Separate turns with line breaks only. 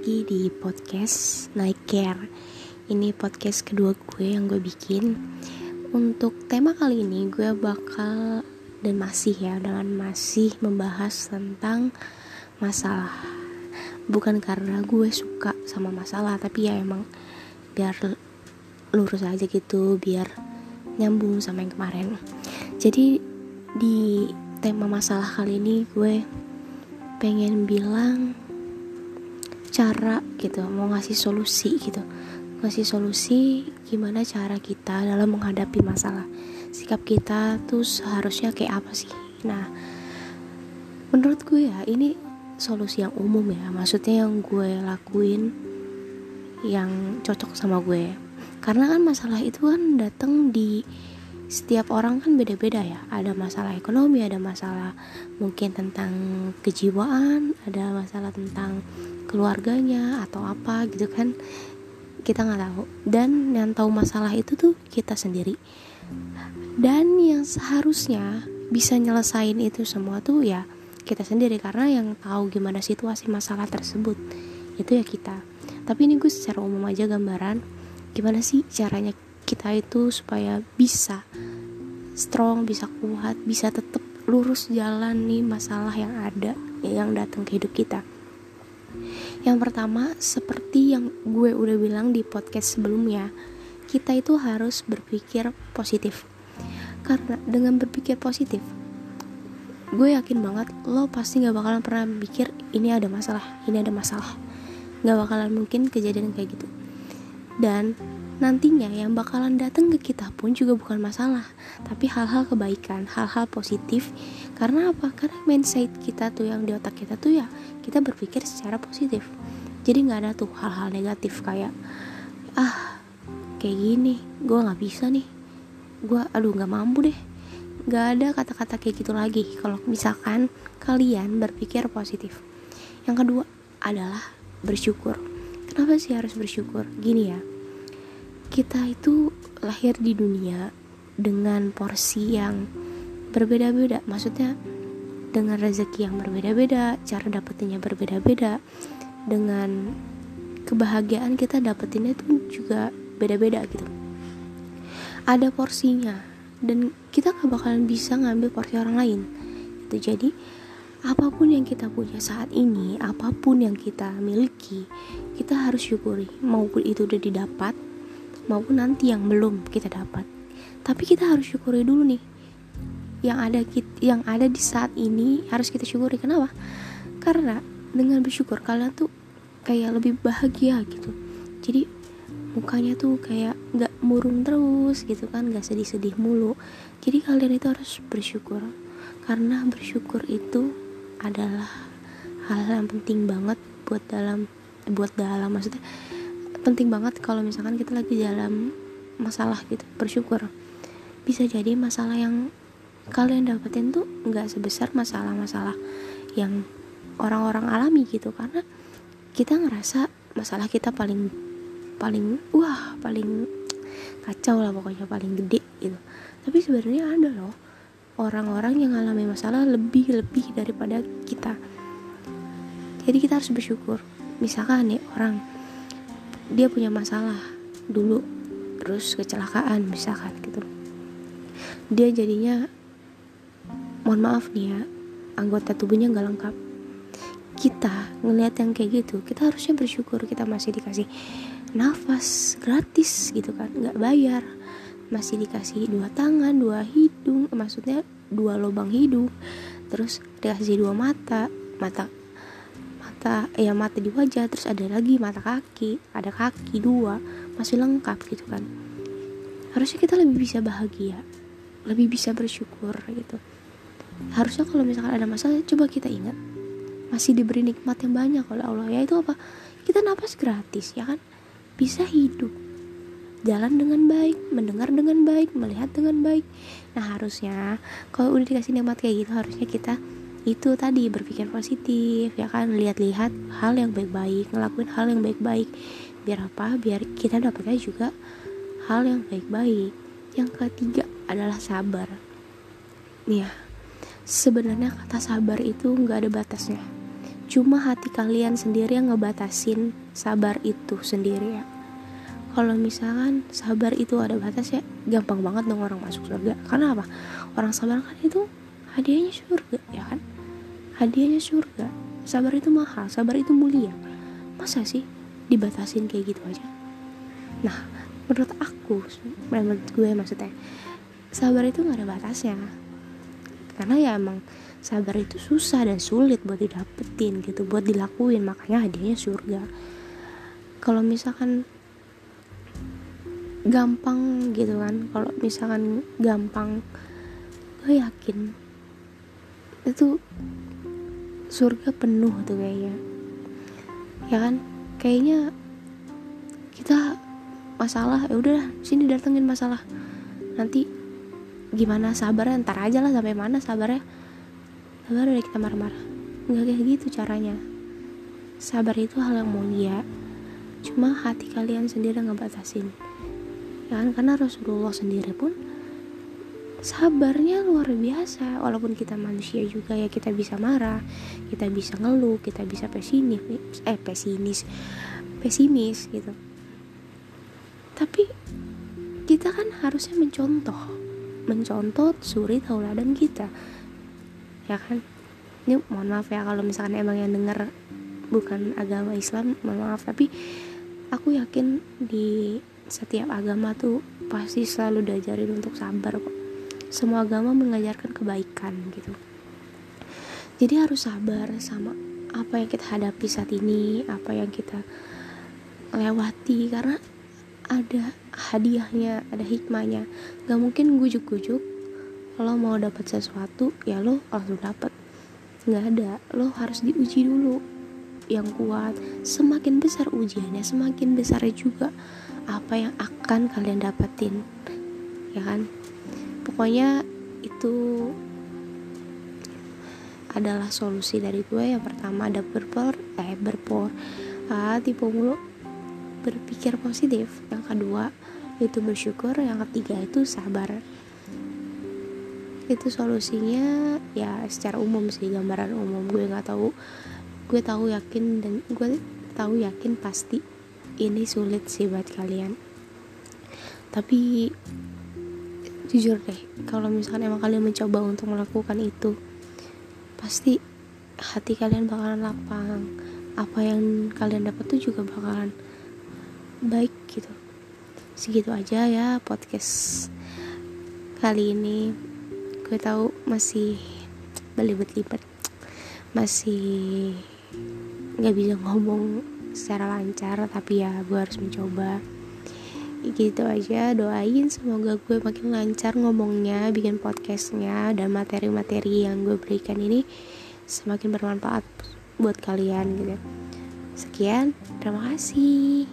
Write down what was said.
lagi di podcast Night Care. Ini podcast kedua gue yang gue bikin. Untuk tema kali ini gue bakal dan masih ya dengan masih membahas tentang masalah. Bukan karena gue suka sama masalah Tapi ya emang biar lurus aja gitu Biar nyambung sama yang kemarin. Jadi di tema masalah kali ini gue pengen bilang cara gitu mau ngasih solusi gitu. Ngasih solusi gimana cara kita dalam menghadapi masalah. Sikap kita tuh seharusnya kayak apa sih? Nah menurut gue ya ini solusi yang umum ya. Maksudnya yang gue lakuin yang cocok sama gue. Karena kan masalah itu kan datang di setiap orang kan beda-beda ya. Ada masalah ekonomi ada masalah mungkin tentang kejiwaan ada masalah tentang keluarganya atau apa gitu kan kita nggak tahu. Dan yang tahu masalah itu tuh kita sendiri. Dan yang seharusnya bisa nyelesain itu semua tuh ya kita sendiri karena yang tahu gimana situasi masalah tersebut itu ya kita. Tapi ini gue secara umum aja gambaran gimana sih caranya kita itu supaya bisa strong, bisa kuat, bisa tetap lurus jalan nih masalah yang ada yang datang ke hidup kita. Yang pertama, seperti yang gue udah bilang di podcast sebelumnya, kita itu harus berpikir positif. Karena dengan berpikir positif, gue yakin banget lo pasti gak bakalan pernah mikir ini ada masalah, ini ada masalah. Gak bakalan mungkin kejadian kayak gitu. Dan nantinya yang bakalan datang ke kita pun juga bukan masalah tapi hal-hal kebaikan hal-hal positif. Karena apa? Karena mindset kita tuh yang di otak kita tuh ya kita berpikir secara positif. Jadi nggak ada tuh hal-hal negatif kayak ah kayak gini gue nggak bisa nih. Gue aduh nggak mampu deh. Nggak ada kata-kata kayak gitu lagi kalau misalkan kalian berpikir positif. Yang kedua adalah bersyukur. Kenapa sih harus bersyukur? Gini ya kita itu lahir di dunia dengan porsi yang berbeda-beda. Maksudnya dengan rezeki yang berbeda-beda cara dapetinnya berbeda-beda dengan kebahagiaan kita dapetinnya itu juga beda-beda gitu. Ada porsinya dan kita gak bakalan bisa ngambil porsi orang lain. Itu jadi apa pun yang kita punya saat ini apa pun yang kita miliki kita harus syukuri maupun itu udah didapat maupun nanti yang belum kita dapat. Tapi kita harus syukuri dulu nih yang ada yang ada di saat ini harus kita syukuri. Kenapa? Karena dengan bersyukur kalian tuh kayak lebih bahagia gitu. Jadi mukanya tuh kayak nggak murung terus gitu kan nggak sedih-sedih mulu. Jadi kalian itu harus bersyukur karena bersyukur itu adalah hal yang penting banget buat dalam buat dalam maksudnya penting banget kalau misalkan kita lagi dalam masalah gitu bersyukur. Bisa jadi masalah yang kalian dapetin tuh nggak sebesar masalah-masalah yang orang-orang alami gitu karena kita ngerasa masalah kita paling paling wah paling kacau lah pokoknya paling gede gitu. Tapi sebenarnya ada loh orang-orang yang alami masalah lebih lebih daripada kita. Jadi kita harus bersyukur. Misalkan nih orang dia punya masalah dulu terus kecelakaan misalkan gitu. Dia jadinya mohon maaf nih ya anggota tubuhnya nggak lengkap. Kita ngelihat yang kayak gitu kita harusnya bersyukur kita masih dikasih nafas gratis gitu kan. Nggak bayar. Masih dikasih dua tangan dua hidung maksudnya dua lubang hidung terus dikasih dua mata mata mata ya mata di wajah terus ada lagi mata kaki ada kaki dua masih lengkap gitu kan. Harusnya kita lebih bisa bahagia lebih bisa bersyukur gitu. Harusnya kalau misalkan ada masalah coba kita ingat masih diberi nikmat yang banyak oleh Allah. Ya itu apa? Kita napas gratis ya kan? Bisa hidup jalan dengan baik mendengar dengan baik melihat dengan baik. Nah harusnya kalau udah dikasih nikmat kayak gitu harusnya kita itu tadi berpikir positif ya kan? Lihat-lihat hal yang baik-baik ngelakuin hal yang baik-baik. Biar apa? Biar kita dapatnya juga hal yang baik-baik. Yang ketiga adalah sabar. Nih ya sebenarnya kata sabar itu nggak ada batasnya. Cuma hati kalian sendiri yang ngebatasin sabar itu sendiri ya. Kalau misalkan sabar itu ada batas ya gampang banget dong orang masuk surga. Karena apa? Orang sabar kan itu hadiahnya surga ya kan? Hadiahnya surga. Sabar itu mahal sabar itu mulia. Masa sih dibatasin kayak gitu aja? Nah menurut aku menurut gue maksudnya sabar itu gak ada batasnya. Karena ya emang sabar itu susah dan sulit buat didapetin gitu buat dilakuin. Makanya hadiahnya surga. Kalau misalkan gampang gitu kan kalau misalkan gampang gue yakin itu surga penuh tuh kayaknya. Ya kan? Kayaknya kita masalah ya udah sini datengin masalah. Nanti gimana sabarnya? Ntar aja lah sampai mana sabarnya? Sabar udah kita marah-marah. Nggak kayak gitu caranya. Sabar itu hal yang mulia. Cuma hati kalian sendiri ngebatasin. Ya kan? Karena Rasulullah sendiri pun sabarnya luar biasa walaupun kita manusia juga ya kita bisa marah kita bisa ngeluh kita bisa pesimis eh pesimis pesimis gitu. Tapi kita kan harusnya mencontoh mencontoh suri tauladan kita ya kan? Ini mohon maaf ya kalau misalkan emang yang denger bukan agama Islam mohon maaf. Tapi aku yakin di setiap agama tuh pasti selalu diajarin untuk sabar kok semua agama mengajarkan kebaikan gitu. Jadi harus sabar sama apa yang kita hadapi saat ini apa yang kita lewati karena ada hadiahnya ada hikmahnya. Gak mungkin gujuk-gujuk lo mau dapat sesuatu ya lo langsung dapat. Nggak ada lo harus diuji dulu yang kuat. Semakin besar ujiannya semakin besar juga apa yang akan kalian dapetin ya kan pokoknya itu adalah solusi dari gue. Yang pertama ada berpor eh berpor ah, tipe mulu. Berpikir positif. Yang kedua itu bersyukur. Yang ketiga itu sabar. Itu solusinya ya secara umum sih gambaran umum. Gue nggak tahu. Gue tahu yakin dan gue tahu yakin pasti ini sulit sih buat kalian. Tapi jujur deh kalau misalkan emang kalian mencoba untuk melakukan itu pasti hati kalian bakalan lapang. Apa yang kalian dapat tuh juga bakalan baik gitu. Segitu aja ya podcast kali ini. Gue tahu masih belibet-libet masih nggak bisa ngomong secara lancar tapi ya gue harus mencoba gitu aja doain semoga gue makin lancar ngomongnya bikin podcastnya dan materi-materi yang gue berikan ini semakin bermanfaat buat kalian gitu. Sekian terima kasih